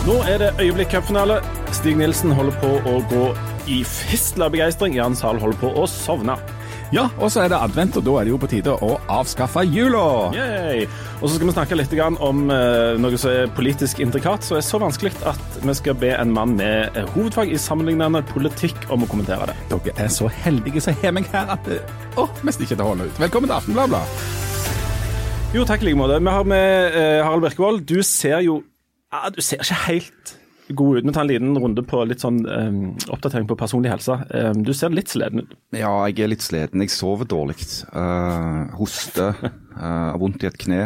Nå er det øyeblikk cupfinale. Stig Nilsen holder på å gå i fistla begeistring. Jan Sahl holder på å sovne. Ja, og så er det advent, og da er det jo på tide å avskaffe jula. Yay. Og så skal vi snakke litt om eh, noe som er politisk intrikat, som er så vanskelig at vi skal be en mann med eh, hovedfag i sammenlignende politikk om å kommentere det. Dere er så heldige som har meg her at det åh, mest ikke til å holde ut. Velkommen til Aftenbladet. Jo, takk i like måte. Vi har med eh, Harald Birkevold. Du ser jo ja, Du ser ikke helt god ut. Vi tar en liten runde på litt sånn um, oppdatering på personlig helse. Um, du ser litt sliten ut. Ja, jeg er litt sliten. Jeg sover dårlig. Uh, hoster. Uh, har vondt i et kne.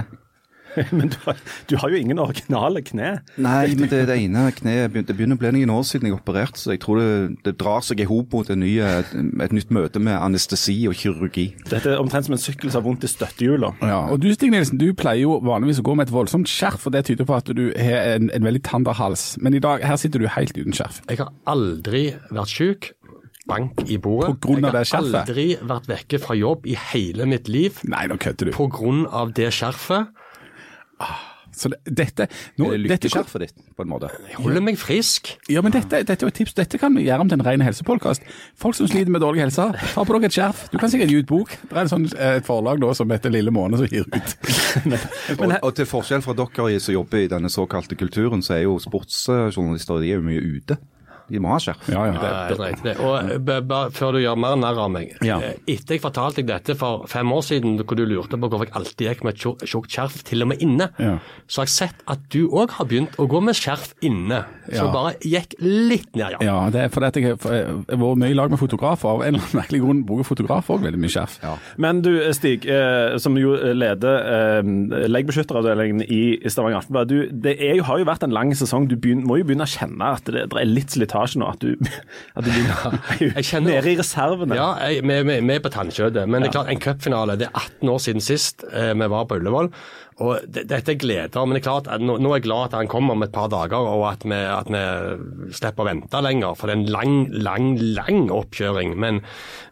Men du har, du har jo ingen originale kne. Nei, men det, det ene kneet Det begynner å bli noen år siden jeg opererte, så jeg tror det, det drar seg i hop mot ny, et, nytt møte med anestesi og kirurgi. Dette er omtrent som en sykkel som har vondt i støttehjula. Ja, og du Stig Nielsen, du pleier jo vanligvis å gå med et voldsomt skjerf, og det tyder på at du har en, en veldig tander hals. Men i dag, her sitter du helt uten skjerf. Jeg har aldri vært syk. Bank i bordet. På grunn av det jeg har aldri vært vekke fra jobb i hele mitt liv Nei, nå kødder du. på grunn av det skjerfet. Så det, dette, nå, Er lykkeskjerfet ditt, på en måte? Jeg holder meg frisk. Ja, men dette, dette er et tips. Dette kan vi gjøre om til en ren helsepodkast. Folk som sliter med dårlig helse, ta på dere et skjerf. Du kan sikkert gi ut bok. Det er en sånn, eh, et forlag da, som heter Lille Måne som gir ut. Og, og til forskjell fra dere som jobber i denne såkalte kulturen, så er jo sportsjournalister de er jo mye ute. De må ha skjerf. Ja, ja. Det, det dreit det. Og eh, b- bare før du gjør mer narr av meg. Ja. eh, Etter jeg fortalte deg dette for fem år siden, hvor du lurte på hvorfor jeg alltid gikk med tjukt skjerf, til og med inne, Ja. så har jeg sett at du òg har begynt å gå med skjerf inne. Så Ja. bare gikk litt ned, ja. Ja, det er fordi jeg har vært mye i lag med fotografer. Av en eller annen merkelig grunn bruker fotografer også veldig mye skjerf. Men du Stig, eh, som jo leder eh, leggbeskytteravdelingen i Stavanger Aftenblad. Det er jo, har jo vært en lang sesong. Du begyn- må jo begynne å kjenne at det, det er litt slitasje nå. At du, at du begynner ja, nede i reservene. Ja, jeg, vi, vi, vi er på tannkjøttet. Men det er klart, en cupfinale Det er 18 år siden sist eh, vi var på Ullevål. Og det, Dette er gleder. Men det er klart, at nå, nå er jeg glad at han kommer om et par dager, og at vi, at vi slipper å vente lenger. For det er en lang, lang, lang oppkjøring. Men,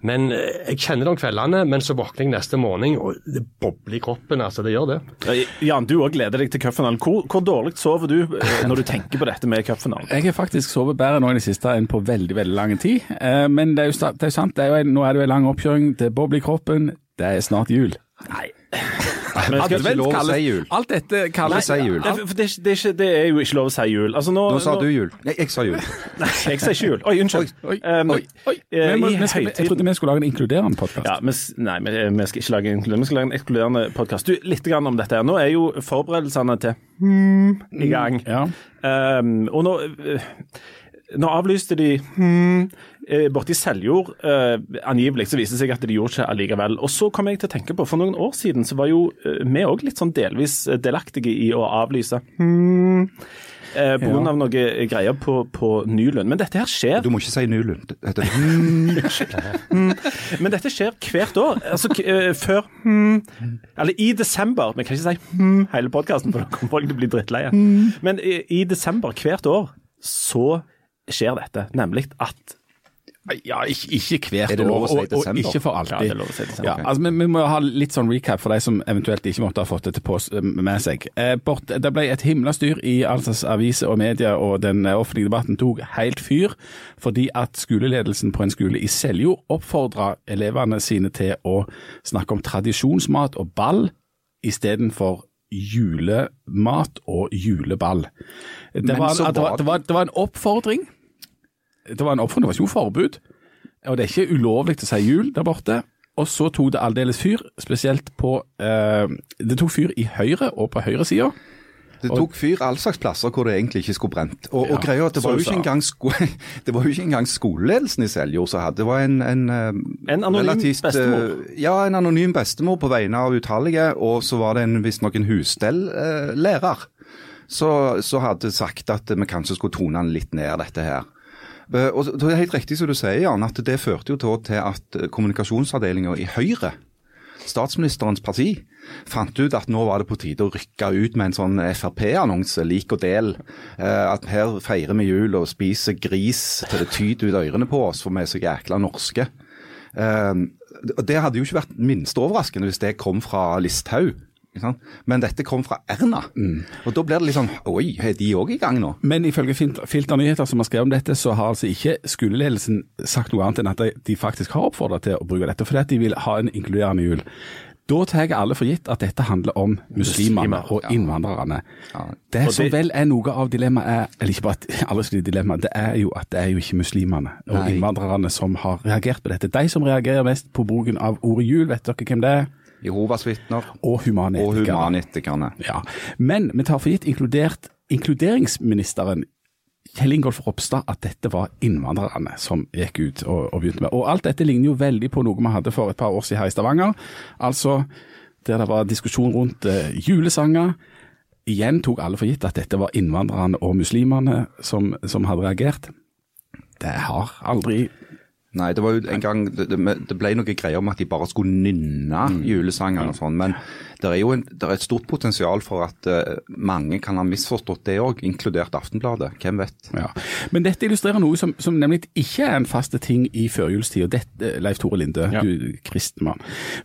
men eh, jeg kjenner det om kveldene, men så våkner jeg neste morgen, og det bobler i kroppen. altså Det gjør det. Jan, du òg gleder deg til cupfinalen. Hvor, hvor dårlig sover du eh, når du tenker på dette med cupfinalen? Jeg har faktisk sovet bedre nå i det siste enn på veldig veldig lang tid. Eh, men det er jo, det er jo sant, det er jo en, nå er det jo en lang oppkjøring, det bobler i kroppen, det er snart jul. Nei. Men det er ikke lov å si jul. Alt dette kalles si jul. Det, det, det, er ikke, det er jo ikke lov å si jul. Altså, nå, Nå sa du jul. Nei, jeg sa jul. Nei, jeg sa ikke jul. Oi, unnskyld. Oi, Um, oi, oi. eh, må, skal, jeg trodde vi skulle lage en inkluderende podkast. Ja, nei, vi, vi skal ikke lage en inkluderende, vi skal lage en ekskluderende podkast. Litt grann om dette. her. Nå er jo forberedelsene til hmm, i gang. Ja. Um, og nå, eh, nå avlyste de hmm, borti Seljord, eh, angivelig, så viste det seg at de gjorde ikke allikevel. Og så kom jeg til å tenke på, for noen år siden så var jo eh, vi òg litt sånn delvis eh, delaktige i å avlyse. Hmm, eh, på grunn Ja. av noe greier på, på Nylund. Men dette her skjer Du må ikke si Nylund. Dette... Men dette skjer hvert år. Altså eh, før hmm, Eller i desember. Vi kan ikke si hmm, hele podkasten, for da kommer folk til å bli drittleie. Men i, i desember hvert år så skjer dette. Nemlig at Ja, ikke, ikke hvert Er år, og, og ikke for alltid. Ja, det er lov å si desember. Ja, altså, vi, vi må ha litt sånn recap for de som eventuelt ikke måtte ha fått dette på, med seg. Eh, bort, det ble et himla styr i altså, aviser og media, og den eh, offentlige debatten tok helt fyr fordi at skoleledelsen på en skole i Seljord oppfordra elevene sine til å snakke om tradisjonsmat og ball istedenfor julemat og juleball. Det var, det, var- det, var, det var en oppfordring. Det var en oppfordring, det var ikke noe forbud. Og det er ikke ulovlig å si jul der borte. Og så tok det aldeles fyr, spesielt på eh, Det tok fyr i Høyre og på høyresida. Det tok fyr alle slags plasser hvor det egentlig ikke skulle brent. Og, og greia at det var, jo ikke engang sko det var jo ikke engang skoleledelsen i Seljord som hadde Det var en, en, eh, En anonym relativt, eh, bestemor. Ja, en anonym bestemor på vegne av utallige, og så var det en- visstnok en husstelllærer som så hadde sagt at vi kanskje skulle tone den litt ned, dette her. Eh, Og Det er helt riktig som du sier, Jan, at det førte jo til- at eh, kommunikasjonsavdelinga i Høyre statsministerens parti fant ut at nå var det på tide å rykke ut med en sånn Frp-annonse, lik og del. Eh, at her feirer vi jul og spiser gris til det tyter ut ørene på oss, for vi er så jækla norske. Det hadde jo ikke vært minst overraskende hvis det kom fra Listhaug. Men dette kom fra Erna. Og da blir det litt sånn Oi, er de òg i gang nå? Men ifølge Fil- Filter Nyheter som har skrevet om dette, så har altså ikke skoleledelsen sagt noe annet enn at de, faktisk har oppfordret til å bruke dette, fordi at de vil ha en inkluderende jul. Da tar alle for gitt at dette handler om muslimene og innvandrerne. Ja. Det som vel er noe av dilemmaet, er, eller ikke bare alle skulle dilemma, det er jo at det er jo ikke muslimene og Nei. innvandrerne som har reagert på dette. De som reagerer mest på bruken av ordet jul, vet dere hvem det er? Jehovas vitner Og og humanetikerne. Ja, Men vi tar for gitt inkludert inkluderingsministeren Kjell Ingolf Ropstad at dette var innvandrerne som gikk ut og, og begynte med. Og alt dette ligner jo veldig på noe vi hadde for et par år siden her i Stavanger. Altså der det var diskusjon rundt eh, julesanger. Igjen tok alle for gitt at dette var innvandrerne og muslimene som, som hadde reagert. Det har aldri Nei, det var jo en gang Det, det, ble noe greier om at de bare skulle nynne julesanger og sånn. Men det er jo en, det er et stort potensial for at uh, mange kan ha misforstått det òg, inkludert Aftenbladet. Hvem vet? Ja. Men dette illustrerer noe som, som nemlig ikke er en faste ting i førjulstida. Dette, Leif Tore Linde, Ja. du kristenmann.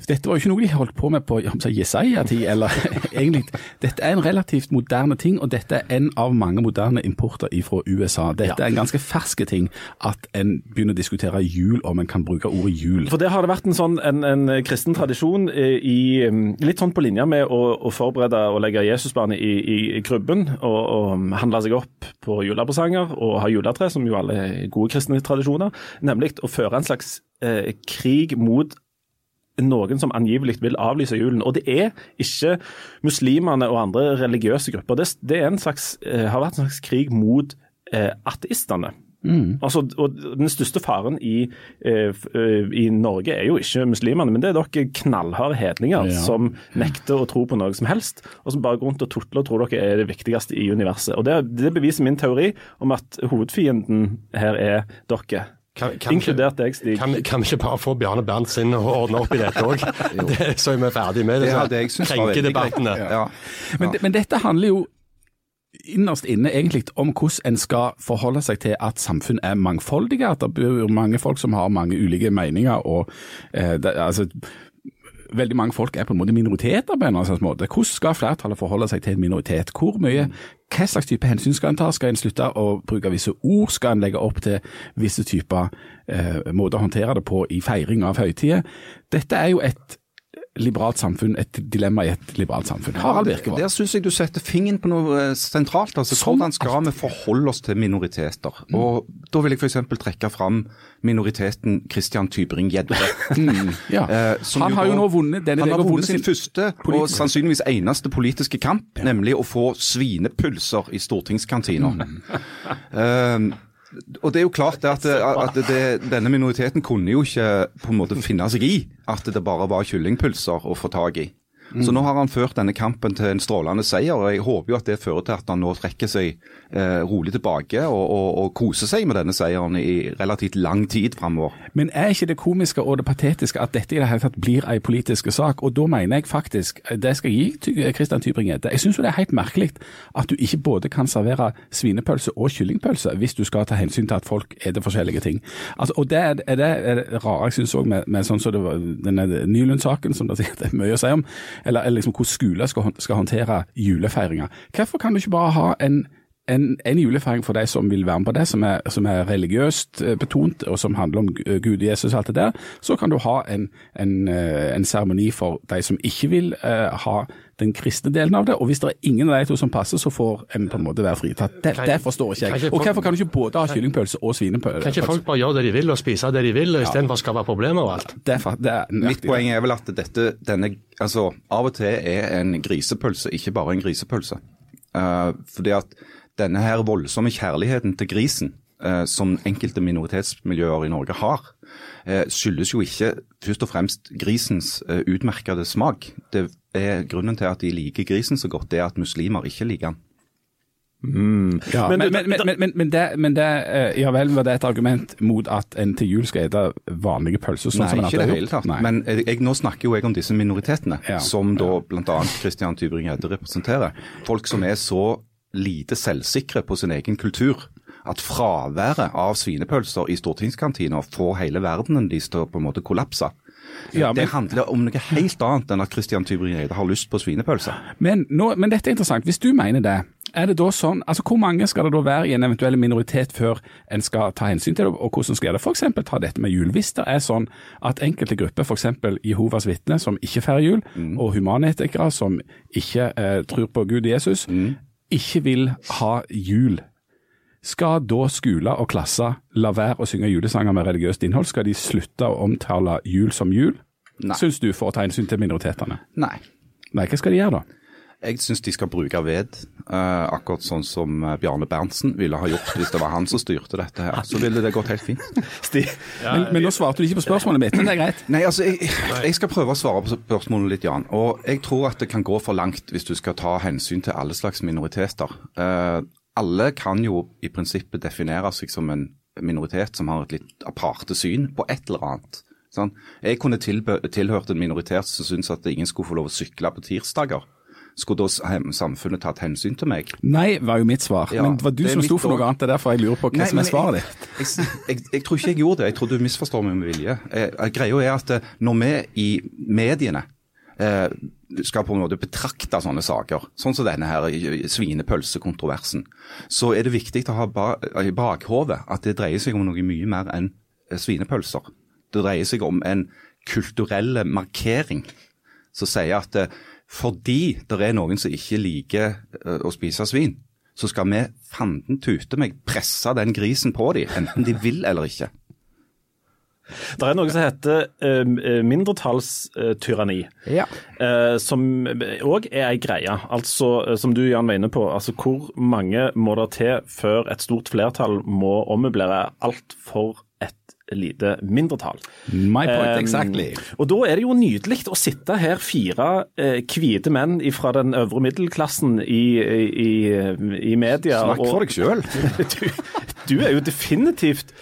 Dette var jo ikke noe de holdt på med på Jesaja-tid, eller egentlig. Dette er en relativt moderne ting, og dette er en av mange moderne importer fra USA. Dette Ja. er en ganske ferske ting at en begynner å diskutere jul, om en kan bruke ordet jul. For det har det vært en sånn en, en kristen tradisjon eh, i mm, litt sånn på linje med å, å forberede og legge Jesusbarnet i, i, i krybben og, og handle seg opp på julepresanger og ha juletre, som jo alle er gode kristne tradisjoner. Nemlig å føre en slags eh, krig mot noen som angivelig vil avlyse julen. Og det er ikke muslimene og andre religiøse grupper. Det, det en slags, eh, har vært en slags krig mot eh, ateistene. Altså, og Den største faren i, eh, eh, i Norge er jo ikke muslimene, men det er dere knallharde hedninger Ja. som nekter å tro på noe som helst, og som bare går rundt og tutler og tror dere er det viktigste i universet. Og Det, det beviser min teori om at hovedfienden her er dere. Kan- kan Inkludert deg, Stig. Kan, vi- kan vi ikke bare få Bjarne Berntsen å ordne opp i dette òg? Så er vi ferdig med det. Det det jeg Ja. Ja. Men, men dette handler jo innerst inne egentlig om hvordan en skal forholde seg til at samfunn er mangfoldige, at det bor mange folk som har mange ulike meninger. og eh, det, altså, Veldig mange folk er på en måte minoriteter på en eller annen måte. Hvordan skal flertallet forholde seg til en minoritet? Hvor mye, Hva slags type hensyn skal en ta? Skal en slutte å bruke visse ord? Skal en legge opp til visse typer eh, måter å håndtere det på i feiring av høytider? Dette er jo et liberalt samfunn, et dilemma i et liberalt samfunn. Harald Birkevold. Der syns jeg du setter fingeren på noe eh, sentralt. altså Som Hvordan skal vi forholde oss til minoriteter? Og Da vil jeg f.eks. trekke fram minoriteten Christian Tybring-Gjedde. Ja. Eh, han har jo nå vunnet denne Han har vunnet, vunnet sin første og sannsynligvis eneste politiske kamp, nemlig å få svinepølser i stortingskantina. Eh, og det er jo klart at, at det, denne minoriteten kunne jo ikke på en måte finne seg i at det bare var kyllingpølser å få tak i. Så nå har han ført denne kampen til en strålende seier, og jeg håper jo at det fører til at han nå trekker seg eh, rolig tilbake og, og, og koser seg med denne seieren i relativt lang tid framover. Men er ikke det komiske og det patetiske at dette i det hele tatt blir en politisk sak? Og da mener jeg faktisk, det skal jeg gi til Christian Tybring-Gjedde, jeg syns det er helt merkelig at du ikke både kan servere svinepølse og kyllingpølse hvis du skal ta hensyn til at folk spiser forskjellige ting. Altså, og det er, er det, er det rare jeg syns òg med, med sånn som så denne Nylund-saken, som det er mye å si om, eller, eller liksom hvordan skoler skal, skal håndtere julefeiringer. Hvorfor kan du ikke bare ha en en, en julefeiring for de som vil være med på det, som er, som er religiøst eh, betont, og som handler om Gu- Gud, Jesus og alt det der, så kan du ha en, en, eh, en seremoni for de som ikke vil uh, ha den kristne delen av det. Og hvis det er ingen av de to som passer, så får en på en måte være fritatt. Det, Kan- det forstår ikke jeg. ikke Og hvorfor kan du ikke både ha kyllingpølse og svinepølse? Kan ikke folk bare gjøre det de vil og spise det de vil, istedenfor å skape problemer og alt? Det er, det er Mitt poeng er vel at dette denne, altså, av og til er en grisepølse ikke bare en grisepølse. Uh, fordi at denne her voldsomme kjærligheten til grisen, eh, som enkelte minoritetsmiljøer i Norge har, eh, skyldes jo ikke først og fremst grisens eh, utmerkede smak. Det er Grunnen til at de liker grisen så godt, det er at muslimer ikke liker den. Ja, men, Men men, men, men, men, men det, men det eh, ja vel, var det et argument mot at en til jul skal spise vanlige pølser? Sånn Nei, som ikke i det hele tatt. Nei. Men jeg, jeg, nå snakker jo jeg om disse minoritetene, Ja. som da bl.a. Christian Tybring-Gjedde representerer. Folk som er så lite selvsikre på sin egen kultur at fraværet av svinepølser i stortingskantina får hele verdenen deres til å på en måte kollapse. Ja, men- Det handler om noe helt annet enn at Christian Tybring-Gjedde har lyst på svinepølse. Men, nå, men dette er interessant. Hvis du mener det, er det da sånn, altså hvor mange skal det da være i en eventuell minoritet før en skal ta hensyn til det, og hvordan skal det f.eks. ta dette med jul? Hvis det er sånn at enkelte grupper, f.eks. Jehovas vitner som ikke feirer jul, og humanetikere som ikke eh, tror på Gud og Jesus, ikke vil ha jul. Skal da skoler og klasser la være å synge julesanger med religiøst innhold? Skal de slutte å omtale jul som jul? Nei. Syns du, for å ta hensyn til minoritetene? Nei. Nei, hva skal de gjøre da? Jeg syns de skal bruke ved, uh, akkurat sånn som eh, Bjarne Berntsen ville ha gjort hvis det var han som styrte dette her. Så ville det gått helt fint. Sti, Men, men nå svarte du ikke på spørsmålet mitt, men det er greit. Nei, altså, jeg, jeg skal prøve å svare på spørsmålet litt, Jan. Og jeg tror at det kan gå for langt hvis du skal ta hensyn til alle slags minoriteter. Uh, alle kan jo i prinsippet definere seg som en minoritet som har et litt aparte syn på et eller annet. Sånn. Jeg kunne tilbø tilhørt en minoritet som syntes at ingen skulle få lov å sykle på tirsdager. Skulle da samfunnet tatt hensyn til meg? Nei, var jo mitt svar. Ja, men det var du det som sto for noe annet. Det er derfor jeg lurer på hva Nei, som er svaret ditt. Jeg, jeg, jeg, jeg tror ikke jeg gjorde det. Jeg tror du misforstår meg med vilje. Eh, eh, greia er at eh, når vi i mediene eh, skal på en måte betrakte sånne saker, sånn som denne her svinepølsekontroversen, så er det viktig å ha ba, i bakhodet at det dreier seg om noe mye mer enn svinepølser. Det dreier seg om en kulturell markering som sier at fordi det er noen som ikke liker eh, å spise svin, så skal vi fanden tute meg presse den grisen på dem, enten de vil eller ikke. Det er noe som heter uh, mindretallstyranni, Ja. uh, som òg er ei greie. Altså, uh, som du Jan var inne på, altså hvor mange må det til før et stort flertall må ommøblere alt for et lite mindretall? My point Um, exactly. Og da er det jo nydelig å sitte her fire eh, hvite menn fra den øvre middelklassen i, i, i media. Snakk for deg sjøl. du, du er jo definitivt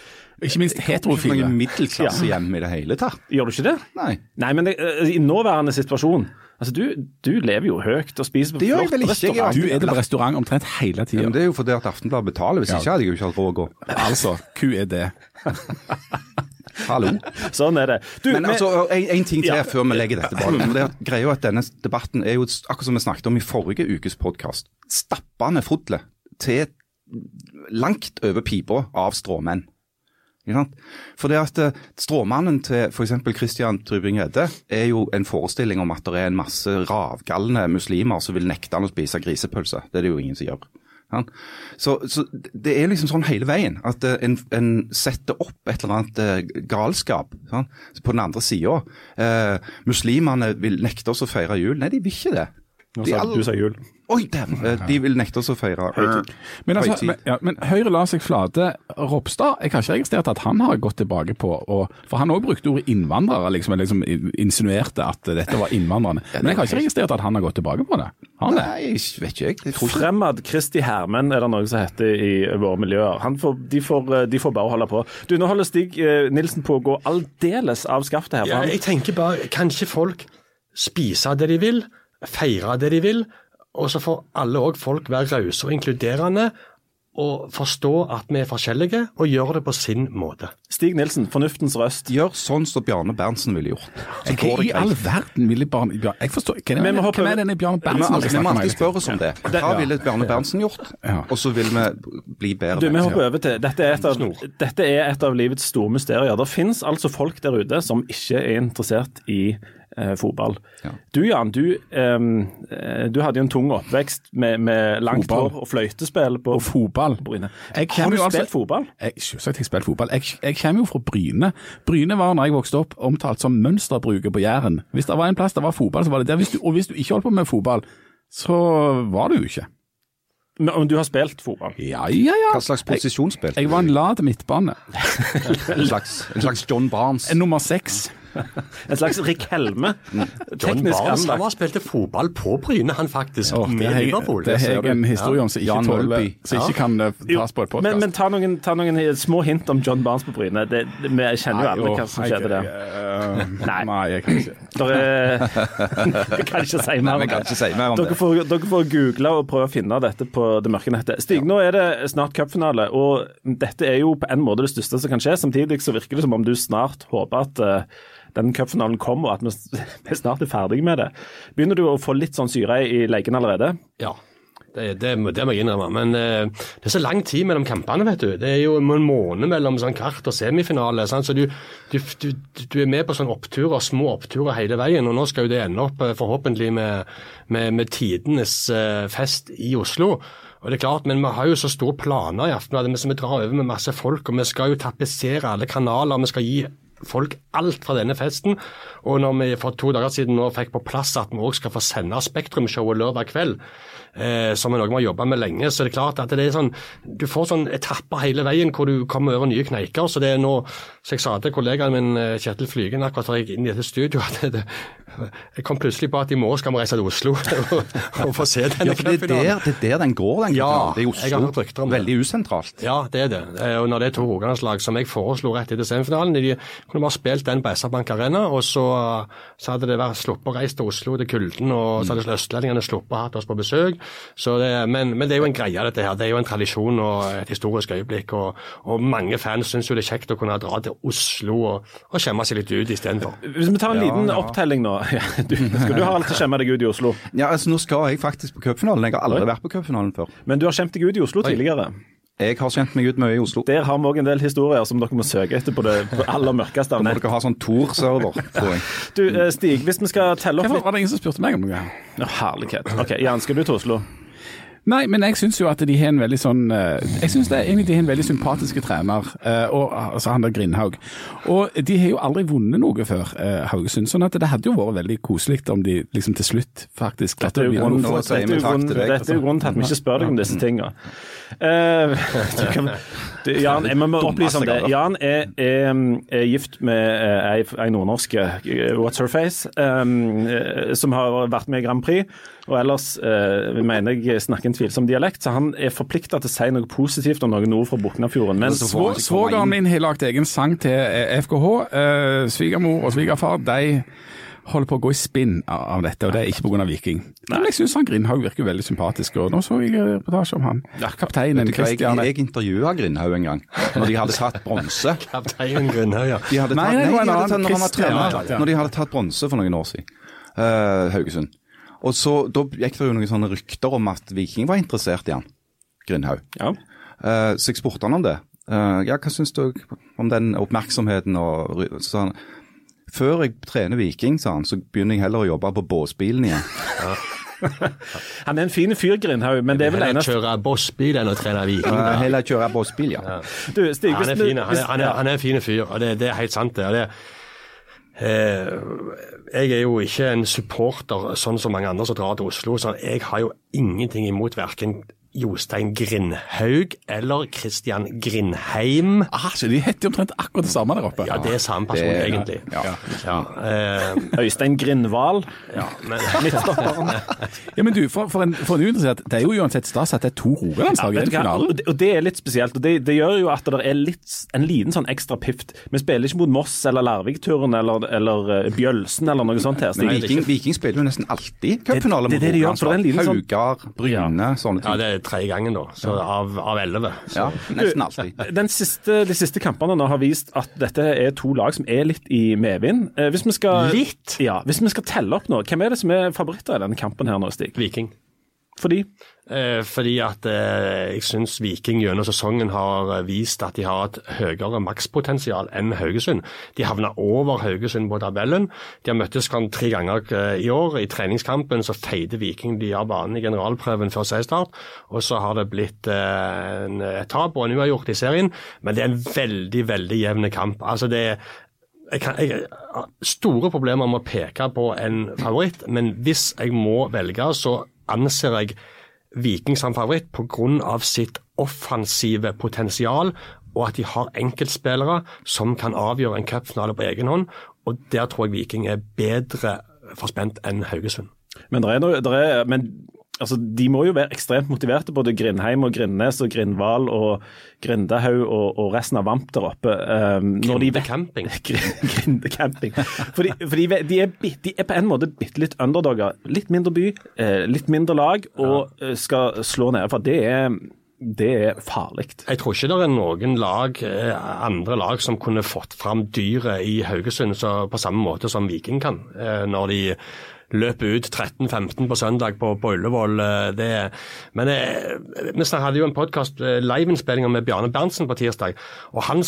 Ikke minst Ikke heterofile. noe middelklassehjem i det hele tatt. Gjør du ikke det? Nei. Nei, men det, eh, i nåværende situasjon Altså, du, du lever jo høyt og spiser på Det gjør jeg flott vel ikke, jeg er restaurant. Du er på restaurant omtrent hele Ja, tida. Ja, det er jo fordi at Aftenbladet betaler, hvis ikke hadde jeg jo ikke hatt råd å gå. Altså, QED. Hallo. Sånn er det. Du, Men altså, en, en ting til Ja. før vi legger dette bak. Det er greia at denne debatten er jo, akkurat som vi snakket om i forrige ukes podkast, stappende fodle til langt over pipa av stråmenn. For det at eh, Stråmannen til f.eks. Christian Trybing-Gjedde er jo en forestilling om at det er en masse ravgalne muslimer som vil nekte han å spise grisepølse. Det er det jo ingen som gjør. Så, så det er liksom sånn hele veien at eh, en, en setter opp et eller annet eh, galskap sant? på den andre sida. Eh, muslimene vil nekte oss å feire jul. Nei, de vil ikke det. Nå sa alle- du sa jul. Oi, dæven! Eh, De vil nekte oss å feire Høytid. Men, altså, Høytid. men, ja, men Høyre la seg flate. Ropstad, jeg har ikke registrert at han har gått tilbake på og, For han òg brukte ordet innvandrere, liksom, liksom insinuerte at dette var innvandrerne. Men jeg har ikke registrert at han har gått tilbake på det. Han? Nei, jeg vet ikke jeg. ikke. Fremad Kristi Hermen er det noe som heter i våre miljøer. Han får, de, får, eh, de får bare holde på. Du, Nå holder Stig eh, Nilsen på å gå aldeles av skaftet her. Ja, jeg tenker bare, kan ikke folk spise det de vil, feire det de vil, og så får alle òg folk være rause og inkluderende og forstå at vi er forskjellige, og gjøre det på sin måte. Stig Nilsen, fornuftens røst. Gjør sånn som Bjarne Berntsen ville gjort. Så Hva i all verden ville Bjarne Jeg forstår Hvem er, hvem er denne Bjarne Berntsen? vi må alltid spørre oss om det. Hva ville Bjarne Berntsen gjort? Og så vil vi bli bedre Du, vi hopper over til, dette er, et av, dette er et av livets store mysterier. Det finnes altså folk der ute som ikke er interessert i fotball. Ja. Du Jan, du, eh, du hadde jo en tung oppvekst med, med langt Fotball. hår og fløytespill på Og fotball. Bryne. Jeg Har du altså- spilt fotball? Jeg, selvsagt har jeg spilt fotball. Jeg, jeg kommer jo fra Bryne. Bryne var, når jeg vokste opp, omtalt som mønsterbruket på Jæren. Hvis det var en plass det var fotball, så var det der. Hvis du, og hvis du ikke holdt på med fotball, så var du jo ikke. Men om du har spilt fotball? Ja, ja, ja. Hva slags posisjonsspill? Jeg var en lat midtbane. En slags, en slags John Barnes. En Nummer seks. En slags Rick Helme? John Barnes han var spilte fotball på Bryne, han faktisk, Åh, det er Liverpool. det har jeg en historie om som ikke, Jan tåler, som ikke kan eh, tas på et men, podkast. men ta noen, ta noen små hint om John Barnes på Bryne. Det, det, vi kjenner jo alle hva som skjedde der. Nei. Nei, jeg kan ikke. Der er, kan ikke si mer om det. ikke si mer om Dere det. får, dere får google og prøve å finne dette på det mørke nettet. Stig, nå er det snart cupfinale, og dette er jo på en måte det største som kan skje. Samtidig så virker det som om du snart håper at eh, den cupfinalen kommer, og at vi, snart er ferdig med det. Begynner du å få litt sånn syre i leken allerede? Ja. Det, det, det må jeg innrømme. Men eh, det er så lang tid mellom kampene, vet du. Det er jo en måned mellom sånn kvart og semifinale. Sant? Så du, du, du, du er med på sånne oppturer, små oppturer hele veien. Og nå skal jo det ende opp eh, forhåpentlig med, med, med tidenes eh, fest i Oslo. Og det er klart, Men vi har jo så store planer i aften. Vi drar over med masse folk, og vi skal jo tapetsere alle kanaler. Vi skal gi folk alt fra denne festen. Og når vi for to dager siden nå fikk på plass at vi òg skal få sende Spektrum-showet lørdag kveld, som er noe vi har jobba med lenge, så det er klart at det er sånn Du får sånn etapper hele veien hvor du kommer over nye kneiker. Så det er nå Så jeg sa til kollegaen min eh, Kjetil Flygen akkurat da jeg gikk inn i dette studio, at det, jeg kom plutselig på at i morgen skal vi reise til Oslo og, og få se denne Ja, for det er, der, det er der den går, den Ja. Det er Oslo. Veldig usentralt. Ja, det er det. Eh, Og når det er to Rogalandslag som jeg foreslo rett etter semifinalen, de kunne bare spilt den på SR-Bank Arena, og så, så hadde det vært sluppet å reise til Oslo til kulden, og så hadde østlendingene sluppet å ha oss på besøk. Så det, men, men det er jo en greie, dette her. Det er jo en tradisjon og et historisk øyeblikk. Og, og mange fans syns jo det er kjekt å kunne dra til Oslo og, og skjemme seg litt ut istedenfor. Hvis vi tar en Ja, liten ja. opptelling nå. Du, skal du ha alt å skjemme deg ut i Oslo? Ja, altså Nå skal jeg faktisk på cupfinalen. Jeg har aldri vært på cupfinalen før. Men du har skjemt deg ut i Oslo tidligere. Jeg har kjent meg ut mye i Oslo. Der har vi òg en del historier som dere må søke etter på det på aller mørkeste av Må dere ha sånn Tor-server, tror jeg. Du, eh, Stig, hvis vi skal telle opp Hvorfor var det ingen som spurte meg om noe? Herlighet. Ok, Jan, skal du til Oslo? Nei, men jeg syns jo at de har en veldig sånn eh, Jeg syns egentlig de har en veldig sympatiske trener, eh, og, altså han der Grindhaug. Og de har jo aldri vunnet noe før, eh, Haugesund, sånn at det hadde jo vært veldig koselig om de liksom til slutt faktisk Dette er jo å grunnen, til at vi ikke spør deg om disse tingene. Eh, du kan, du, Jan, jeg må opplyse om det. Jan er, er, er gift med eh, ei, ei nordnorsk eh, What's Her Face, um, som har vært med i Grand Prix. Og ellers uh, mener jeg snakker en tvilsom dialekt, så han er forplikta til å si noe positivt om noe nord for Buknafjorden. Men Svogeren min har lagt egen sang til eh, FKH. Uh, Svigermor og svigerfar de holder på å gå i spinn av dette, og det er ikke pga. Viking. Nei. Men jeg syns Grindhaug virker veldig sympatisk, og nå så jeg en reportasje om han. Kapteinen Kristian jeg, Christian jeg intervjua Grindhaug en gang, når de hadde tatt bronse. Kaptein Grindhaug, ja. De hadde tatt, nei, nei, en de hadde tatt, når trener, ja. når de hadde tatt bronse for noen år siden. uh, Haugesund. Og så, Da gikk det jo noen sånne rykter om at Viking var interessert i han, Grindhaug. ja. Uh, så jeg spurte han om det. Uh, ja, hva syns du om den oppmerksomheten? Og, sånn? så han, Før jeg trener Viking, sa han, så begynner jeg heller å jobbe på båsbilen igjen. Han er en fin fyr, Grindhaug, men det er vel Heller eneste kjøre bossbil enn å trene Viking. Uh, heller kjøre båsbil, ja. Du, Stig, Ja, han er fin, han er, han er, han er en fin fyr, og det, det er helt sant. det. Og det eh, jeg er jo ikke en supporter sånn som mange andre som drar til Oslo, så jeg har jo ingenting imot verken Jostein Grindhaug eller Christian Grindheim. Aha, så de heter jo omtrent akkurat det samme der oppe. Ja, det er samme person, Det er- egentlig. ja. Ja, eh, Øystein Grindval, ja, men. Ja, men du, for, for en, for en uinteressert, det er jo uansett stas at det er to Rogalandslag i den finalen. Og det, og det er litt spesielt. og Det, det gjør jo at det er litt, en liten sånn ekstra pift. Vi spiller ikke mot Moss eller Larvik-turen eller, eller eh, Bjølsen eller noe sånt. her. Men Viking, Viking spiller jo nesten alltid cupfinale mot det det det liten sånn- Haugar, Bryne, sånne ja, ting. det er tredje gangen nå, så av, av elleve. Ja, nesten alltid. Den siste, de siste kampene nå har vist at dette er to lag som er litt i medvind. Eh, Hvis vi skal, Litt? Ja, hvis vi skal telle opp nå, hvem er det som er favoritter i denne kampen her nå, Stig? Viking. Fordi Eh, fordi at eh, jeg syns Viking gjennom sesongen har eh, vist at de har et høyere makspotensial enn Haugesund. De havna over Haugesund på tabellen. De har møttes tre ganger i år. I treningskampen så feide Viking de av banen i generalprøven før seriestart. Og så har det blitt eh, en, et tap og en uavgjort i serien. Men det er en veldig, veldig jevn kamp. Altså det er jeg kan, jeg, har store problemer med å peke på en favoritt, men hvis jeg må velge, så anser jeg Viking som favoritt pga. sitt offensive potensial, og at de har enkeltspillere som kan avgjøre en cupfinale på egen hånd. Og Der tror jeg Viking er bedre forspent enn Haugesund. Men, er er, men altså, de må jo være ekstremt motiverte, både Grindheim og Grindnes og Grindval og Grindehaug og, og resten av Vamp der oppe. Um, Grindecamping. Grin- Grindecamping. Fordi, fordi de, er, de er på en måte bitte litt underdogger. Litt mindre by, eh, litt mindre lag, og ja. skal slå ned. For det er det er farlig. Jeg tror ikke det er noen lag, eh, andre lag som kunne fått fram dyret i Haugesund så på samme måte som Viking kan, eh, når de løper ut 13-15 på søndag på, på Ullevål. eh, Det, men eh, vi hadde jo en podkast, liveinnspillinger med Bjarne Berntsen på tirsdag. og han,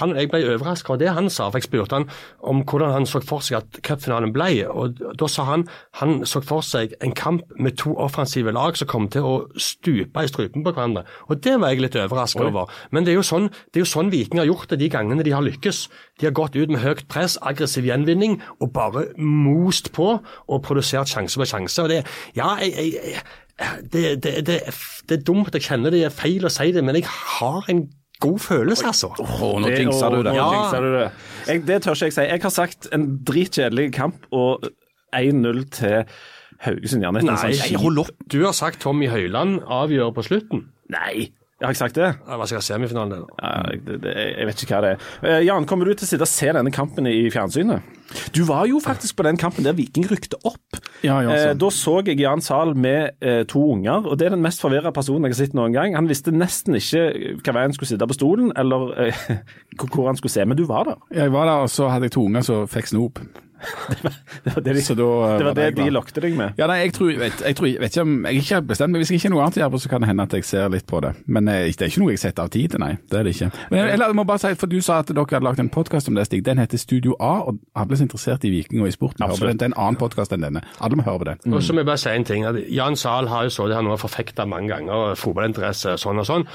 han, Jeg ble overrasket over det han sa, for jeg spurte han om hvordan han så for seg at cupfinalen ble. og Da sa han han så for seg en kamp med to offensive lag som kom til å stupe i strupen på hverandre. Og Det var jeg litt overrasket over. Men det er jo sånn, det er jo sånn Viking har gjort det de gangene de har lykkes. De har gått ut med høyt press, aggressiv gjenvinning og bare most på og produsert sjanse på sjanse. og det, ja, jeg, jeg, jeg det, det, det, det er dumt, jeg kjenner det er feil å si det, men jeg har en god følelse, altså. Oh, nå jinxa du og- det. Ja. du det. Jeg, det tør ikke jeg si. Jeg har sagt en dritkjedelig kamp og 1-0 til Haugesund. Nei, sånn hold opp. Du har sagt Tommy Høiland avgjør på slutten. Nei, Jeg har ikke sagt det? Hva skal semifinalen, det. da. Ja, det, det, jeg vet ikke hva det er. Eh, Jan, kommer du til å sitte og se denne kampen i fjernsynet? Du var jo faktisk på den kampen der Viking rykte opp. Ja, ja, Eh, da så jeg Jan Zahl med eh, to unger, og det er den mest forvirra personen jeg har sett noen gang. Han visste nesten ikke hva vei han skulle sitte på stolen, eller eh, hvor han skulle se, men du var der. Jeg var der, og så hadde jeg to unger som fikk snop. Det var det de, da, eh, det var det jeg de lokte deg med. Ja, nei, jeg tror, vet, jeg, tror, vet ikke om, jeg er ikke bestemt, men hvis jeg ikke har noe annet å gjøre på, så kan det hende at jeg ser litt på det. Men eh, det er ikke noe jeg setter av tid til, nei. Det er det ikke. Men jeg, jeg må bare si, for du sa at dere hadde lagt en podkast om det, Stig. Den heter Studio A, og alle som er interessert i Viking og i sport, må høre på Absolutt. den. Det er en annen podkast enn denne. Alle må høre på den. Og så må jeg bare si en ting. at Jan Zahl har jo så det han nå har forfekta mange ganger, fotballinteresse sånn og sånn.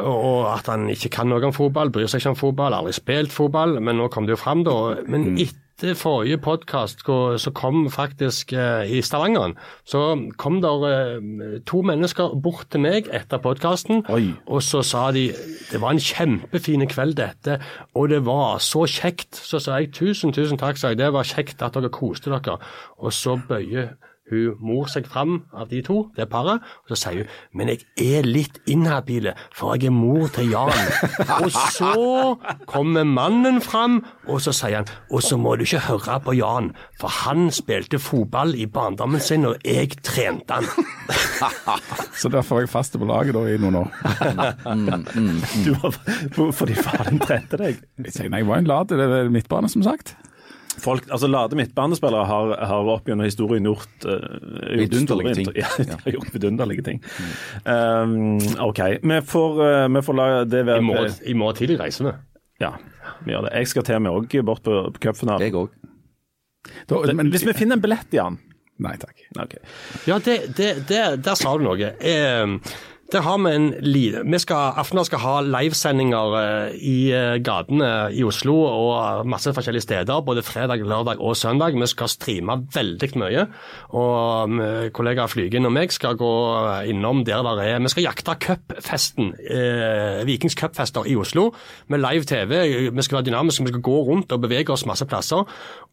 Og at han ikke kan noe om fotball, bryr seg ikke om fotball, aldri spilt fotball. Men nå kom det jo fram, da. Men etter forrige podkast, så kom faktisk eh, i Stavanger, så kom der eh, to mennesker bort til meg etter podkasten, og så sa de det var en kjempefin kveld dette, og det var så kjekt. Så sa jeg tusen, tusen takk, sa jeg. Det var kjekt at dere koste dere. Og så bøyer hun mor seg fram av de to, det paret, og så sier hun men jeg er litt inhabile, for jeg er mor til Jan. og så kommer mannen fram, og så sier han og så må du ikke høre på Jan, for han spilte fotball i barndommen sin, og jeg trente han. Så derfor var jeg fast på laget da i noen år. Du var, fordi faren trente deg. Jeg sier, nei, jeg var en lat det midtbane, som sagt. Folk, altså Lade midtbanespillere har, har opp gjennom historien gjort, uh, Vidunderlige ting. Ja, de har gjort vidunderlige ting. Um, OK. Vi får, uh, vi får la det I være morgen, i morgen tidlig reiser vi. Ja, vi gjør det. Jeg skal til meg òg bort på, på cupfinalen. Jeg òg. Hvis vi finner en billett, Jan. Nei takk. Okay. Ja, det, det, det, der sa du noe. Eh, der har vi en vi skal, Aftenblad skal ha livesendinger eh, i eh, gatene i Oslo og masse forskjellige steder, både fredag, lørdag og søndag. Vi skal streame veldig mye. Og eh, kollega Flygen og meg skal gå innom der der er Vi skal jakte cupfesten, eh, Vikings cupfester i Oslo, med live TV. Vi skal være dynamiske, vi skal gå rundt og bevege oss masse plasser.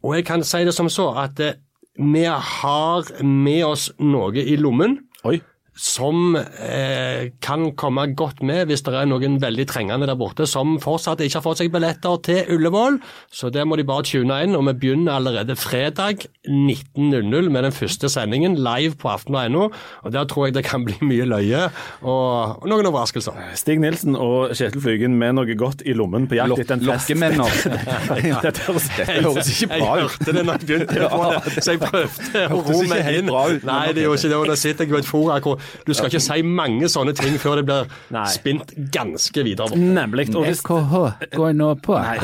Og jeg kan si det som så at eh, vi har med oss noe i lommen Oi. Som eh, kan komme godt med hvis det er noen veldig trengende der borte som fortsatt ikke har fått seg billetter til Ullevål. Så det må de bare tune inn. Og vi begynner allerede fredag 19.00 med den første sendingen live på aften.no. Og der tror jeg det kan bli mye løye og, og noen overraskelser. Stig Nilsen og Kjetil Flygen med noe godt i lommen på jakt etter en fest. Lokkemenner. Dette høres Det høres ikke bra Jeg hørte det da jeg begynte på det, så jeg prøvde å ro meg inn. ut, Nei, det gjorde ikke det. Og da sitter jeg i et fora hvor du skal ikke si mange sånne ting før det blir spint ganske videre. Nemlig. Og hvis, KH går nå på. Nei.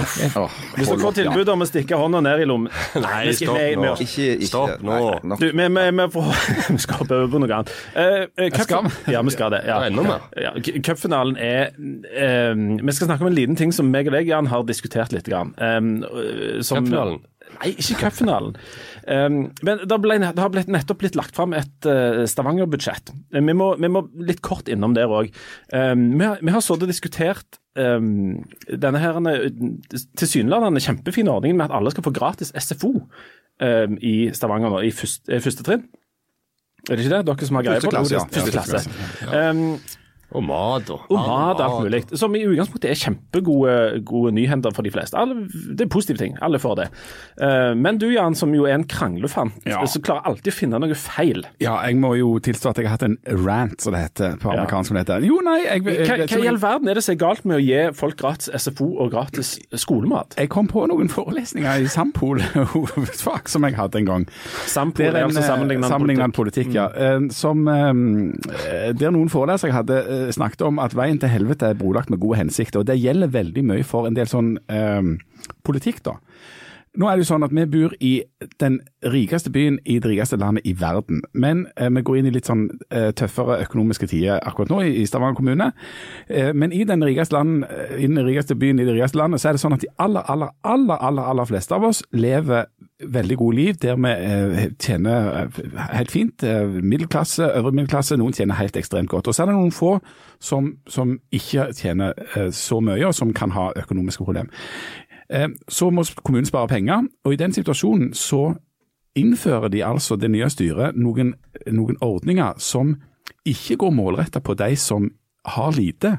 hvis du får tilbud om å stikke hånda ned i lommen Nei, stopp nå. Ikke, ikke Stopp nå. Du, vi, vi, vi, får, vi skal hoppe over på noe annet. Uh, Skal Ja, vi skal det. Ja. Ja, enda mer. Ja, cu- Cupfinalen er eh, Vi skal snakke om en liten ting som meg og deg, Jan, har diskutert litt. Grann. Um, som, Cupfinalen? Nei, ikke cupfinalen. Um, men det, ble, det har blitt, nettopp blitt lagt fram et uh, Stavanger-budsjett. Eh, Vi, vi må litt kort innom der òg. Um, vi, har- vi har sittet og diskutert um, denne her eh, tilsynelatende kjempefine ordningen med at alle skal få gratis SFO i Stavanger nå, i første, første trinn. Er det ikke det? Dere som har greie på det? Første klasse, ja. Første Ja, klasse. Um, Og mat og, Og mat alt mulig. Som i utgangspunktet er kjempegode gode nyhender for de fleste. Alle, det er positive ting. Alle får det. Eh, men du Jan, som jo er en kranglefant, Ja. så klarer alltid å finne noe feil. Ja, jeg må jo tilstå at jeg har hatt en rant, som det heter på amerikansk. som det heter. Jo, nei, jeg, jeg, jeg, hva i all verden er det som er galt med å gi folk gratis SFO og gratis skolemat? jeg kom på noen forelesninger i Sampol hovedfag som jeg hadde en gang. Sampol er er en altså sammenlignende sammenlignende politikk. politikk, ja. Eh, Som, um, der noen forelesere hadde eh, snakket om at veien til helvete er brolagt med gode hensikter. og Det gjelder veldig mye for en del sånn eh, politikk, da. Nå er det jo sånn at Vi bor i den rikeste byen i det rikeste landet i verden. Men eh, vi går inn i litt sånn eh, tøffere økonomiske tider akkurat nå i, i Stavanger kommune. Eh, men i den, land, eh, i den rikeste byen i det rikeste landet, så er det sånn at de aller, aller, aller, aller, aller fleste av oss lever veldig gode liv der vi eh, tjener eh, helt fint. Middelklasse, øvre middelklasse, noen tjener helt ekstremt godt. Og så er det noen få som, som ikke tjener så mye, og som kan ha økonomiske problemer. Eh, Så må kommunen spare penger, og i den situasjonen så innfører de altså det nye styret noen, noen ordninger som ikke går målretta på de som har lite,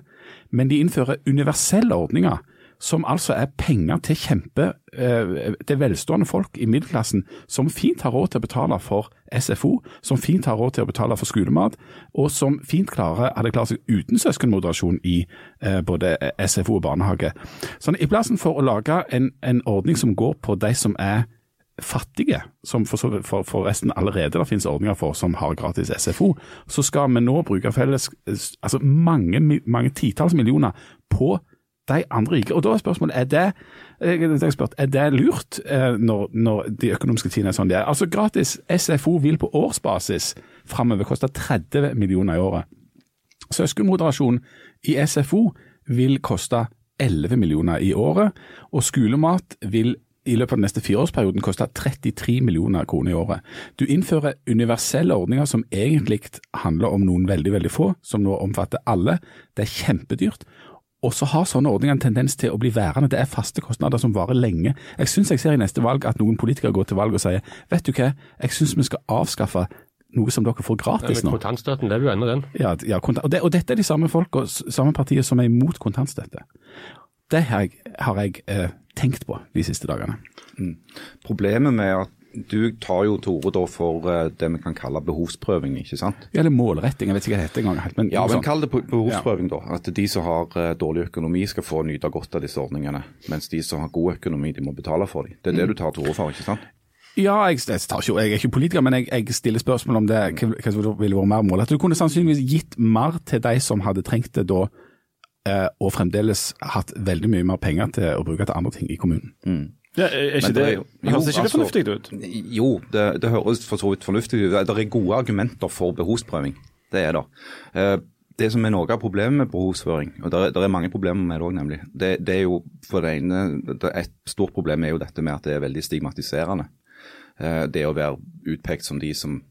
men de innfører universelle ordninger. Som altså er penger til kjempe eh, til velstående folk i middelklassen som fint har råd til å betale for SFO, som fint har råd til å betale for skolemat, og som fint klarer, hadde klart seg uten søskenmoderasjon i eh, både SFO og barnehage. Sånn, I plassen for å lage en, en ordning som går på de som er fattige, som for, for, for allerede det finnes ordninger for som har gratis SFO, så skal vi nå bruke felles altså mange, mange titalls millioner på de andre rike. Og da er spørsmålet er det, jeg spurt, er det lurt eh, når, når de økonomiske tidene er sånn de er? Altså Gratis SFO vil på årsbasis framover koste 30 millioner i året. Søskenmoderasjon i SFO vil koste 11 millioner i året, og skolemat vil i løpet av den neste fireårsperioden koste 33 millioner kroner i året. Du innfører universelle ordninger som egentlig handler om noen veldig, veldig få, som nå omfatter alle. Det er kjempedyrt. Og så har sånne ordninger en tendens til å bli værende. Det er faste kostnader som varer lenge. Jeg syns jeg ser i neste valg at noen politikere går til valg og sier vet du hva, jeg syns vi skal avskaffe noe som dere får gratis nå. kontantstøtten lever jo ennå, den. Ja, ja og, det, og dette er de samme folk og samme partier som er imot kontantstøtte. Det har jeg, har jeg eh, tenkt på de siste dagene. Problemet med at du tar jo til orde for eh, det vi kan kalle behovsprøving, ikke sant? Ja, Eller målretting, jeg vet ikke hva det heter engang. helt, Men, Ja, men kall det behovsprøving, behovsprøving, da. At de som har eh, dårlig økonomi skal få nyte godt av disse ordningene, mens de som har god økonomi, de må betale for dem. Det er det du tar til orde for, ikke sant? Ja, jeg, jeg, ikke, jeg er ikke politiker, men jeg, jeg stiller spørsmål om det, hva, som ville vært mer mål. At du kunne sannsynligvis gitt mer til de som hadde trengt det da, eh, og fremdeles hatt veldig mye mer penger til å bruke til andre ting i kommunen. Ja, er ikke Men det, er høres ikke det altså, fornuftig ut? Jo, det, det høres for så vidt fornuftig ut. Det er gode argumenter for behovsprøving. Det er det. Eh, Det som er noe av problemet med behovsføring, og det er, det er mange problemer med det òg, nemlig. Det, det er jo for det ene det Et stort problem er jo dette med at det er veldig stigmatiserende. Eh, Det å være utpekt som de som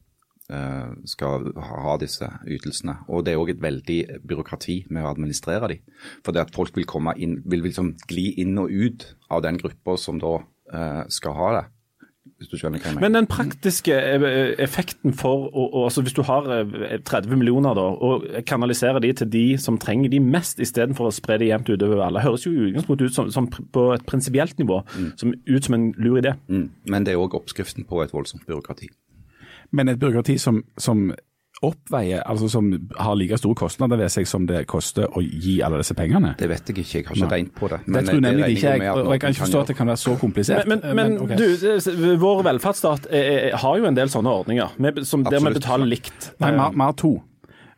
skal ha disse ytelsene. Og det er òg et veldig byråkrati med å administrere de. For det at folk vil komme inn, vil liksom gli inn og ut av den gruppa som da eh, skal ha det. Men den praktiske eh, effekten for å, å- altså Hvis du har eh, 30 millioner da, og kanaliserer de til de som trenger de mest, istedenfor å spre de jevnt utover alle, høres jo utgangspunktet ut som, som på et prinsipielt nivå som, ut som en lur idé. Mm. Men det er òg oppskriften på et voldsomt byråkrati. Men et byråkrati som, som oppveier, altså som har like store kostnader ved seg som det koster å gi alle disse pengene. Det vet jeg ikke, jeg har ikke regnet på det. Det tror nemlig det ikke jeg, og jeg kan ikke forstå at det kan være så komplisert. Men, men, ok. du, vår velferdsstat er, er, har jo en del sånne ordninger, med, som, der vi betaler likt. Nei, vi har to.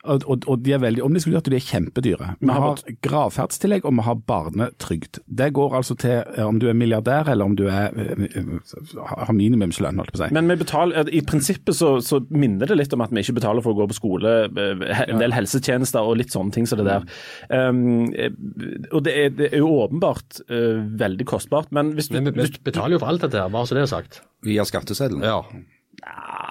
Og, og, de er veldig omdiskutert, og de er kjempedyre. Vi har har gravferdstillegg, og vi har barnetrygd. Det går altså til eh, om du er milliardær, eller om du er, eh, eh, har minimumslønn, holdt jeg på å si. Men vi betaler, i prinsippet så, så minner det litt om at vi ikke betaler for å gå på skole, en del helsetjenester og litt sånne ting som det der. Um, og det er, det er jo åpenbart uh, veldig kostbart, men hvis du, Men vi betaler jo for alt dette her, bare så det er sagt. Via skatteseddelen? Ja.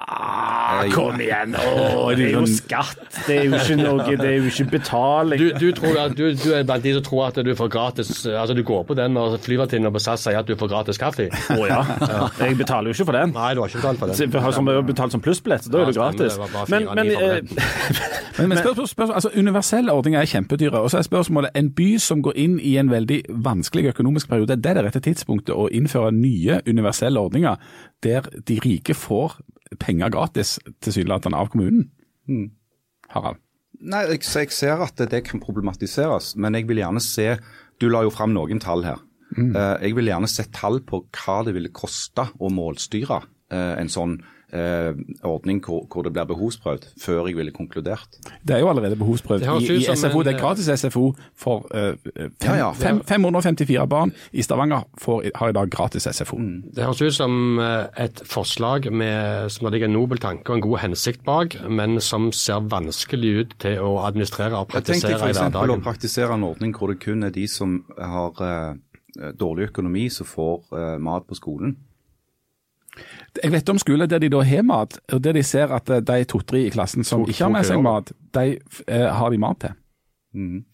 Jo kom igjen! Oh, det er jo skatt. Det er jo ikke noe Det er jo ikke betaling. Du, du, tror at, du, du er blant de som tror at du får gratis Altså du går på den og flyvertinnen på SAS sier at du får gratis kaffe. Å ja. Jeg betaler jo ikke for den. Nei, du har ikke betalt for den. Så, som jeg har betalt som plussbillett, så da er det gratis. bare Men, men eh, Men, men spørsmål, spørsmål, altså Universelle ordninger er kjempedyre. og så er spørsmålet, En by som går inn i en veldig vanskelig økonomisk periode, det er det rette tidspunktet å innføre nye universelle ordninger der de rike får penger gratis tilsynelatende av kommunen? Harald? Nei, jeg, jeg ser at det kan problematiseres, men jeg vil gjerne se Du la jo fram noen tall her. Eh, jeg vil gjerne se tall på hva det ville koste å målstyre eh, en sånn ordning hvor, hvor det blir behovsprøvd, før jeg ville konkludert. Det er jo allerede behovsprøvd i, i SFO. en, Det er gratis SFO for eh, fem, Ja, ja. fem, 554 barn i Stavanger får, har i dag gratis SFO. Det høres ut som eh, et forslag med, som det ligger en nobel tanke og en god hensikt bak, men som ser vanskelig ut til å administrere og praktisere Jeg tenkte praktisere i f.eks. å praktisere en ordning hvor det kun er de som har eh, dårlig økonomi som får eh, mat på skolen. Jeg vet om skoler der de da har mat, og der de ser at eh, de to-tre i klassen som To- ikke har med seg mat, de eh, har de mat til.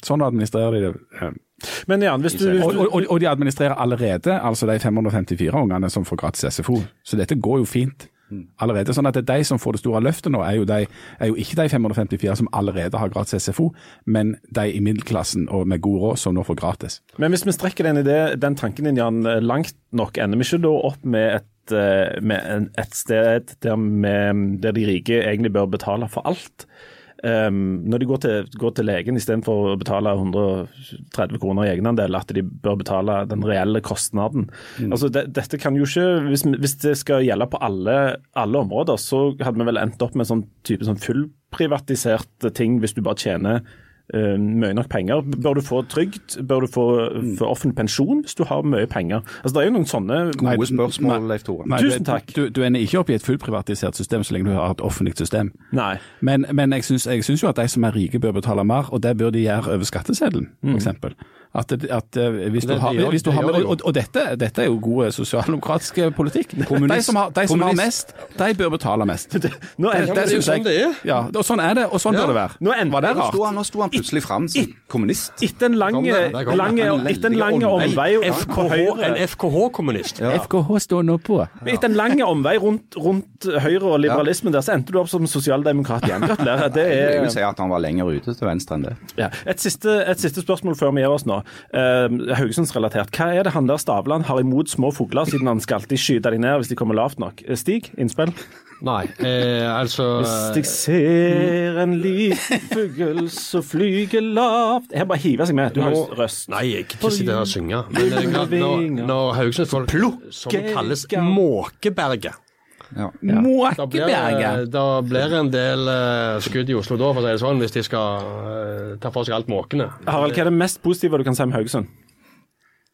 Sånn administrerer de det. men Jan, hvis du, hvis Og, du og, og, og de administrerer allerede altså de 554 ungene som får gratis SFO. Så dette går jo fint allerede. Sånn at det er de som får det store løftet nå, er jo, de, er jo ikke de 554 som allerede har gratis SFO, men de i middelklassen og med god råd som nå får gratis. Men hvis vi strekker den, idé, den tanken din, Jan, langt nok, ender vi ikke da opp med et, eh, med et sted der, vi, der de rike egentlig bør betale for alt? Um, når de går til, går til legen istedenfor å betale 130 kroner i egenandel, at de bør betale den reelle kostnaden. Altså, det, dette kan jo ikke, hvis, hvis det skal gjelde på alle, alle områder, så hadde vi vel endt opp med sånn type sånn fullprivatisert ting hvis du bare tjener eh, mye nok penger. Bør du få trygd? Bør du få, få offentlig pensjon hvis du har mye penger? Altså, Det er jo noen sånne Nei, Gode spørsmål, Leif Tore. Nei, Tusen takk. Du, du ender ikke opp i et fullprivatisert system så lenge du har et offentlig system. Nei. Men, men jeg, syns, jo at de som er rike bør betale mer, og det bør de gjøre over skatteseddelen, f.eks. At, at hvis du har, hvis du har med, og, og, og dette, dette er jo god sosialdemokratisk politikk. De som har, de som har mest, de bør betale mest. Det, Nå det, det, det er jo sånn det er. Ja, og sånn er det, og sånn Ja. bør det være. Nå en, Var det rart? han, nå sto han plutselig fram som kommunist. Etter en lang, omvei en FKH-kommunist. FKH står nå på. Etter en lang omvei rundt, rundt Høyre og liberalismen der, så endte du opp som sosialdemokrat igjen. Gratulerer. Det Jeg er vil si at han var lenger ute til venstre enn det. ja. et, siste, et siste spørsmål før vi gir oss nå. Uh, Haugesundsrelatert. Hva er det han der Stavland har imot små fugler, siden han skal alltid skyte de ned hvis de kommer lavt nok? Eh, Stig, innspill? Nei, eh, altså Hvis jeg ser en liten fugl som flyger lavt Her bare hiver seg med. Du har jo røst. Nei, ikke til å sitte her og synge. Men klart, når, når Haugesundsfolk som kalles Måkeberget Ja. da blir, Måkeberget. da blir det en del uh, skudd i Oslo da, for å si det sånn, hvis de skal uh, ta for seg alt måkene. Harald, hva er det mest positive du kan si om Haugesund?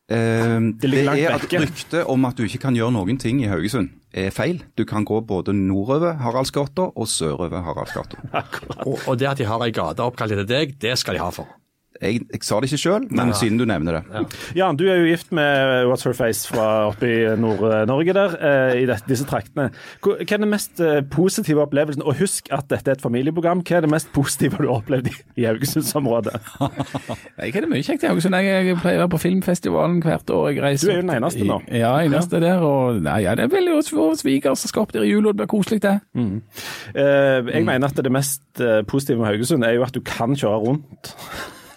Uh, det det er at ryktet om at du ikke kan gjøre noen ting i Haugesund, er feil. Du kan gå både nordover Haraldsgata og sørover Haraldsgata. Og, og det at de har ei gate oppkalt etter deg, det skal de ha for. Jeg, jeg sa det ikke sjøl, men siden du nevner det. Jan, du er jo gift med What's Her Face fra oppe i Nord-Norge der, eh, i dette, disse traktene. Hva er den mest eh, positive opplevelsen? Og husk at dette er et familieprogram. Hva er det mest positive du har opplevd i, Haugesundsområdet? Jeg har det mye kjekt i Haugesund. Jeg, jeg pleier å være på filmfestivalen hvert år. Jeg reiser Du er jo den eneste nå. I, ja, eneste der. Og nei, ja, det er veldig for sviger som skal opp der i jul, og det blir koselig, det. Eh, jeg mener at det mest positive med Haugesund er jo at du kan kjøre rundt.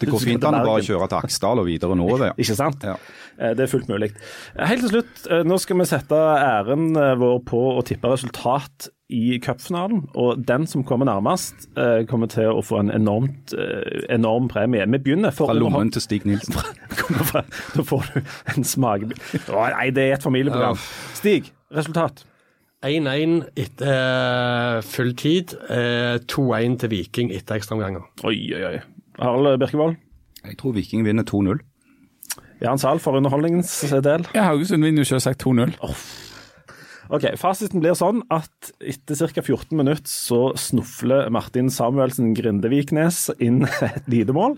Det går fint an å bare kjøre til Aksdal og videre nordover. Ikke sant? Ja. Eh, Det er fullt mulig. Helt til slutt, eh, nå skal vi sette æren eh, vår på å tippe resultat i cupfinalen. Og den som kommer nærmest, eh, kommer til å få en enormt, enorm premie. Vi begynner for Fra lommen til Stig Nilsen. Da får du en smakebit. Nei, det er et familieprogram. Stig, resultat. 1-1 etter full tid. eh, 2-1 til Viking etter ekstraomganger. Oi, oi, oi. Harald Birkevold. Jeg tror Viking vinner 2-0. Jan Sahl for underholdningens del. Ja, Haugesund vinner jo selvsagt 2-0. Ok, Fasiten blir sånn at etter ca. 14 minutter så snufler Martin Samuelsen Grindeviknes inn et lite mål.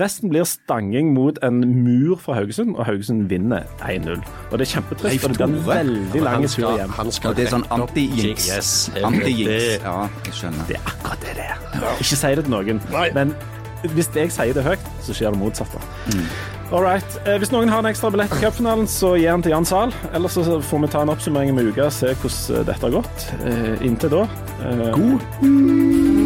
Resten blir stanging mot en mur fra Haugesund, og Haugesund vinner 1-0. Og Det er kjempetrist, for og det blir en veldig lang tur hjem. han skal Og det er sånn anti-jinx. Yes, det. Ja, jeg skjønner. Det er akkurat det det er. Ikke si det til noen. Nei. Men hvis jeg sier det høyt, så skjer det motsatte. All right. Eh, Hvis noen har en ekstra billett til cupfinalen, så gi den til Jan Zahl. Ellers så får vi ta en oppsummering om uka og se hvordan eh, dette har gått. Eh, Inntil da God